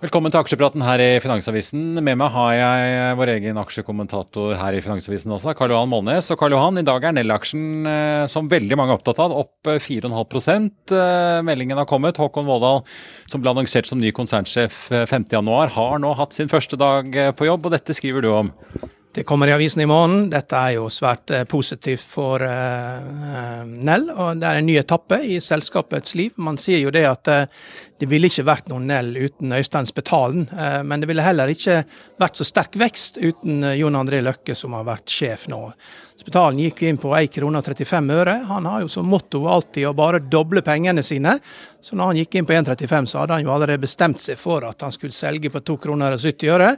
Velkommen til aksjepraten her i Finansavisen. Med meg har jeg vår egen aksjekommentator her i Finansavisen også, Karl Johan Målnes. Og Karl Johan, i dag er Nell-aksjen, eh, som veldig mange er opptatt av, opp 4,5 eh, Meldingen har kommet. Håkon Vårdal, som ble annonsert som ny konsernsjef 5.1, har nå hatt sin første dag eh, på jobb, og dette skriver du om. Det kommer i avisen i morgen. Dette er jo svært eh, positivt for uh, Nell. og Det er en ny etappe i selskapets liv. Man sier jo det at uh, det ville ikke vært noen Nell uten Øystein Spetalen. Uh, men det ville heller ikke vært så sterk vekst uten Jon André Løkke, som har vært sjef nå. Spetalen gikk inn på 1 krone og 35 øre. Han har jo som motto alltid å bare doble pengene sine. Så når han gikk inn på 1,35, så hadde han jo allerede bestemt seg for at han skulle selge på 2 kroner og 70 øre.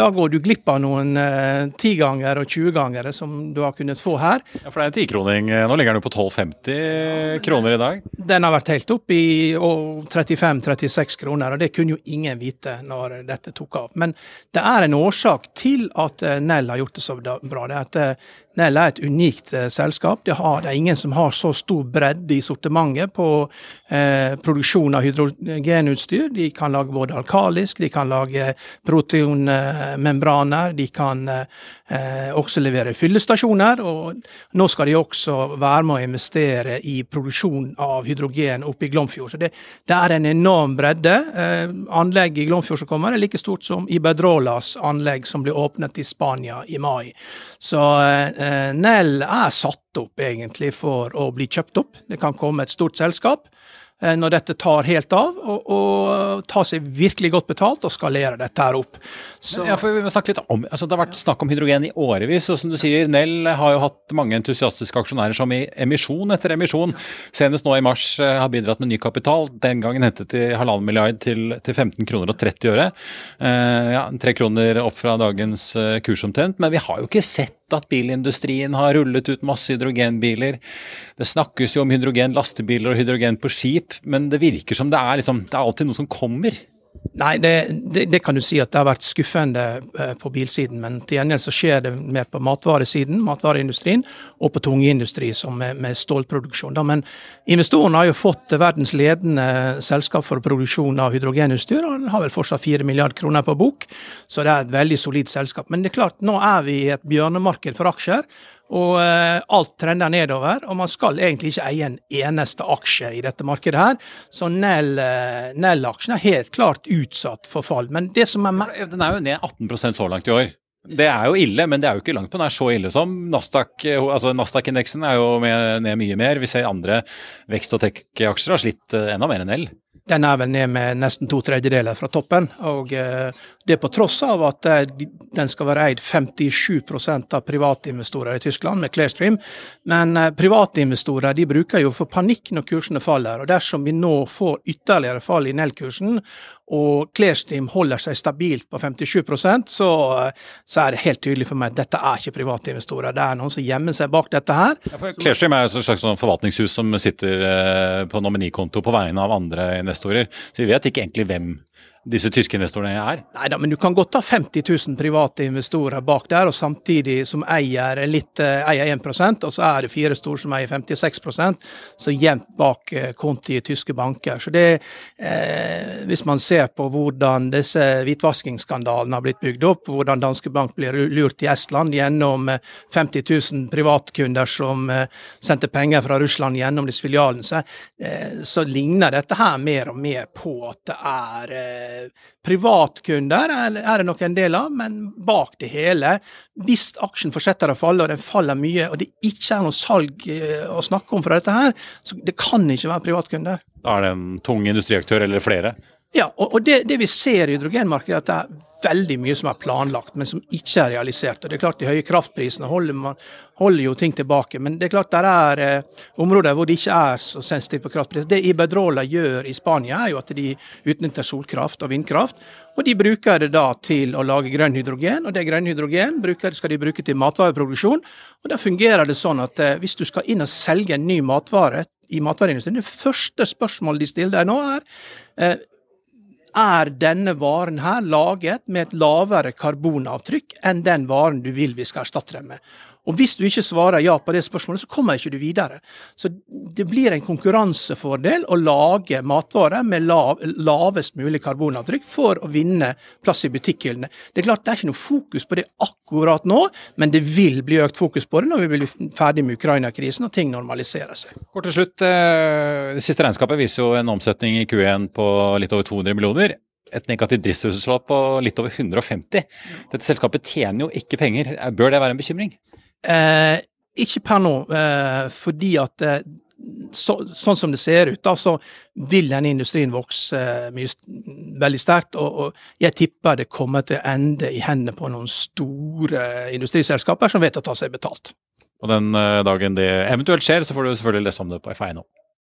Da går du glipp av noen eh, tiganger og 20-gangere som du har kunnet få her. Ja, For det er en tikroning. Nå ligger den jo på 12,50 kroner i dag? Den har vært helt opp i 35-36 kroner, og det kunne jo ingen vite når dette tok av. Men det er en årsak til at eh, Nell har gjort det så bra. Det er at eh, Nell er et unikt eh, selskap. Det, har, det, er ingen som har så stor bredde i sortimentet på eh, produksjon av hydrogenutstyr. De kan lage både alkalisk, de kan lage proteinmembraner, de kan eh, også levere fyllestasjoner. Og nå skal de også være med å investere i produksjon av hydrogen oppe i Glomfjord. Så det, det er en enorm bredde. Eh, anlegget i Glomfjord som kommer er like stort som Iberdrolas anlegg som ble åpnet i Spania i mai. Så eh, Nell er satt opp egentlig for å bli kjøpt opp. Det kan komme et stort selskap når dette tar helt av, og, og tar seg virkelig godt betalt og skalere dette her opp. Så... Ja, for vi må snakke litt om, altså Det har vært snakk om hydrogen i årevis. og som du sier, Nell har jo hatt mange entusiastiske aksjonærer som i emisjon etter emisjon, senest nå i mars, eh, har bidratt med ny kapital. Den gangen hentet de halvannen milliard til, til 15 kroner og 30 øre. Eh, ja, Tre kroner opp fra dagens eh, kurs omtrent. Men vi har jo ikke sett at bilindustrien har rullet ut masse hydrogenbiler. Det snakkes jo om hydrogen lastebiler og hydrogen på skip, men det virker som det er, liksom, det er alltid noe som kommer. Nei, det, det, det, kan du si at det har vært skuffende eh, på bilsiden. Men til gjengjeld så skjer det mer på matvaresiden, matvareindustrien, og på tungindustri, som med, med stålproduksjon. Da. Men investorene har jo fått verdens ledende selskap for produksjon av hydrogenutstyr, og den har vel fortsatt 4 milliarder kroner på bok, så det er et veldig solid selskap. Men det er klart, nå er vi i et bjørnemarked for aksjer. Og eh, alt trender nedover, og man skal egentlig ikke eie en eneste aksje i dette markedet her. Så Nell-aksjen Nell er helt klart utsatt for fall. Men det som er Den er jo ned 18% så langt i år. Det er jo ille, men det er jo ikke langt på nær så ille som Nasdaq. altså Nasdaq-indeksen er jo ned mye mer. Vi ser andre vekst- og tech-aksjer har slitt eh, enda mer enn Nell. Den er vel ned med nesten to tredjedeler fra toppen. og eh, Det på tross av at eh, den skal være eid 57% av privatinvestorer i Tyskland, med Clearstream. Men eh, private de bruker jo for panikk når kursene faller. og Dersom vi nå får ytterligere fall i Nell-kursen, og Clearstream holder seg stabilt på 57 så, så er det helt tydelig for meg at dette er ikke private investorer. Det er noen som gjemmer seg bak dette her. Ja, Clearstream er et slags sånn forvaltningshus som sitter på nominikonto på vegne av andre investorer. Så vi vet ikke egentlig hvem disse tyske investorene er? Nei da, men du kan godt ha 50 000 private investorer bak der, og samtidig som eier litt eh, eier 1 og så er det fire store som eier 56% så jevnt bak eh, konti i tyske banker. Så det, eh, Hvis man ser på hvordan disse hvitvaskingsskandalene har blitt bygd opp, hvordan Danske Bank blir lurt i Estland gjennom 50 eh, 000 privatkunder som eh, sendte penger fra Russland gjennom disse filialene, så, eh, så ligner dette her mer og mer på at det er privatkunder er det nok en del av, men bak det hele, hvis aksjen fortsetter å falle, og den faller mye, og det ikke er noe salg eh, å snakke om fra dette her, så det kan ikke være privatkunder. Da er det en tung industriaktør eller flere? Ja, og, det, det, vi ser i hydrogenmarkedet, er at det er veldig mye som er planlagt, men som ikke er realisert. Og det er klart De høye kraftprisene holder, man, holder jo ting tilbake. Men det er klart det er eh, områder hvor det ikke er så sensitivt på kraftpris. Det Iberdrola gjør i Spania, er jo at de utnytter solkraft og vindkraft. Og de bruker det da til å lage grønn hydrogen, og det grønn hydrogen bruker, skal de bruke til matvareproduksjon. Og da fungerer det sånn at eh, hvis du skal inn og selge en ny matvare i matvareindustrien, det første spørsmålet de stiller deg nå, er eh, er denne varen her laget med et lavere karbonavtrykk enn den varen du vil vi skal erstatte den med. Og Hvis du ikke svarer ja på det spørsmålet, så kommer ikke du videre. Så Det blir en konkurransefordel å lage matvarer med lav, lavest mulig karbonavtrykk for å vinne plass i butikkhyllene. Det er klart det er ikke noe fokus på det akkurat nå, men det vil bli økt fokus på det når vi blir ferdig med Ukraina-krisen og ting normaliserer seg. Kort til slutt, eh, Det siste regnskapet viser jo en omsetning i Q1 på litt over 200 millioner et negativt driftsresultat på litt over 150. Dette selskapet tjener jo ikke penger. Bør det være en bekymring? Eh, ikke per nå, eh, fordi at eh, så, sånn som det ser ut, da, så vil denne industrien vokse eh, mye, veldig sterkt. Og, og, jeg tipper det kommer til å ende i hendene på noen store industriselskaper som vet å ta seg betalt. Og den eh, dagen det eventuelt skjer, så får du selvfølgelig lese om det på FI nå.